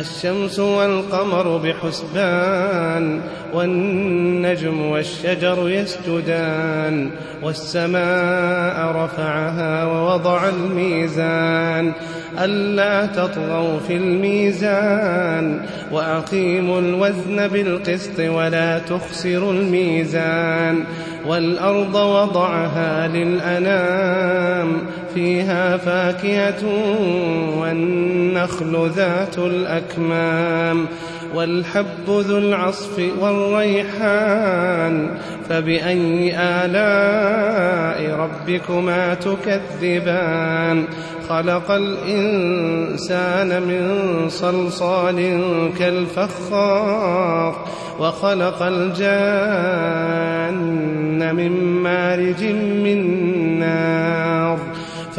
الشمس والقمر بحسبان والنجم والشجر يسجدان والسماء رفعها ووضع الميزان. ألا تطغوا في الميزان وأقيموا الوزن بالقسط ولا تخسروا الميزان. والأرض وضعها للأنام فيها فاكهة والنخل ذات الأكمام والحب ذو العصف والريحان فبأي آلاء ربكما تكذبان؟ خلق الإنسان من صلصال كالفخار وخلق الجان من مارج من نار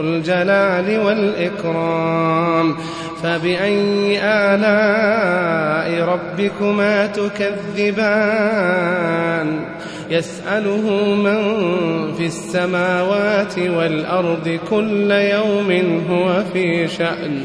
الجلال والإكرام فبأي آلاء ربكما تكذبان؟ يسأله من في السماوات والأرض كل يوم هو في شأن.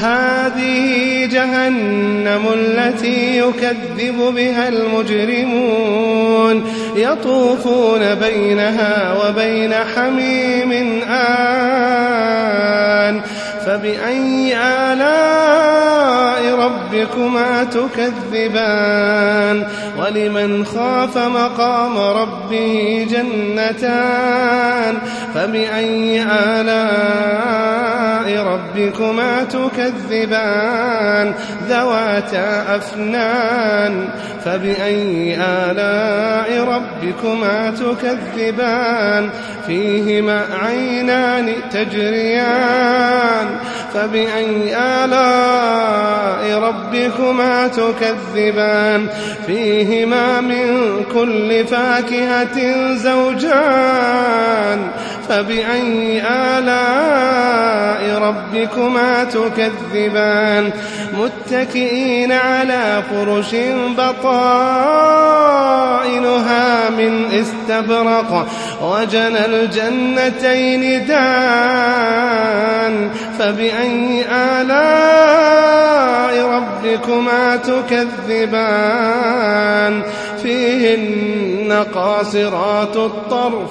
هذه جهنم التي يكذب بها المجرمون يطوفون بينها وبين حميم آن فبأي آلاء ربكما تكذبان ولمن خاف مقام ربه جنتان فبأي آلاء ربكما تكذبان ذواتا أفنان فبأي آلاء ربكما تكذبان فيهما عينان تجريان فبأي آلاء ربكما تكذبان فيهما من كل فاكهة زوجان فبأي آلاء ربكما تكذبان متكئين على فرش بطائنها من استبرق وجنى الجنتين دان فبأي آلاء ربكما تكذبان؟ فيهن قاصرات الطرف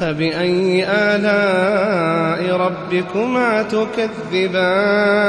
فبأي آلاء ربكما تكذبان؟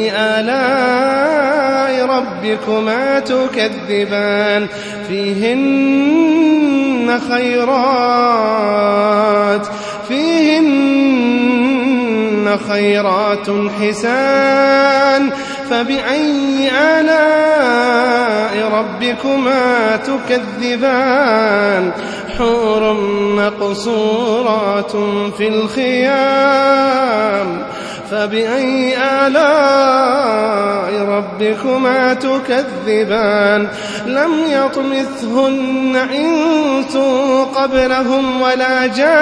ربكما تكذبان. فيهن خيرات. فيهن خيرات حسان. فبأي آلاء ربكما تكذبان؟ حور مقصورات في الخيام. فبأي آلاء ربكما تكذبان. لم يطمثهن إنس قبلهم ولا جان.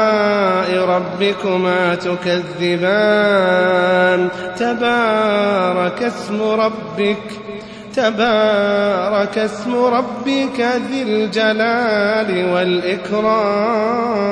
ربكما تكذبان. تبارك اسم ربك تبارك اسم ربك ذي الجلال والإكرام.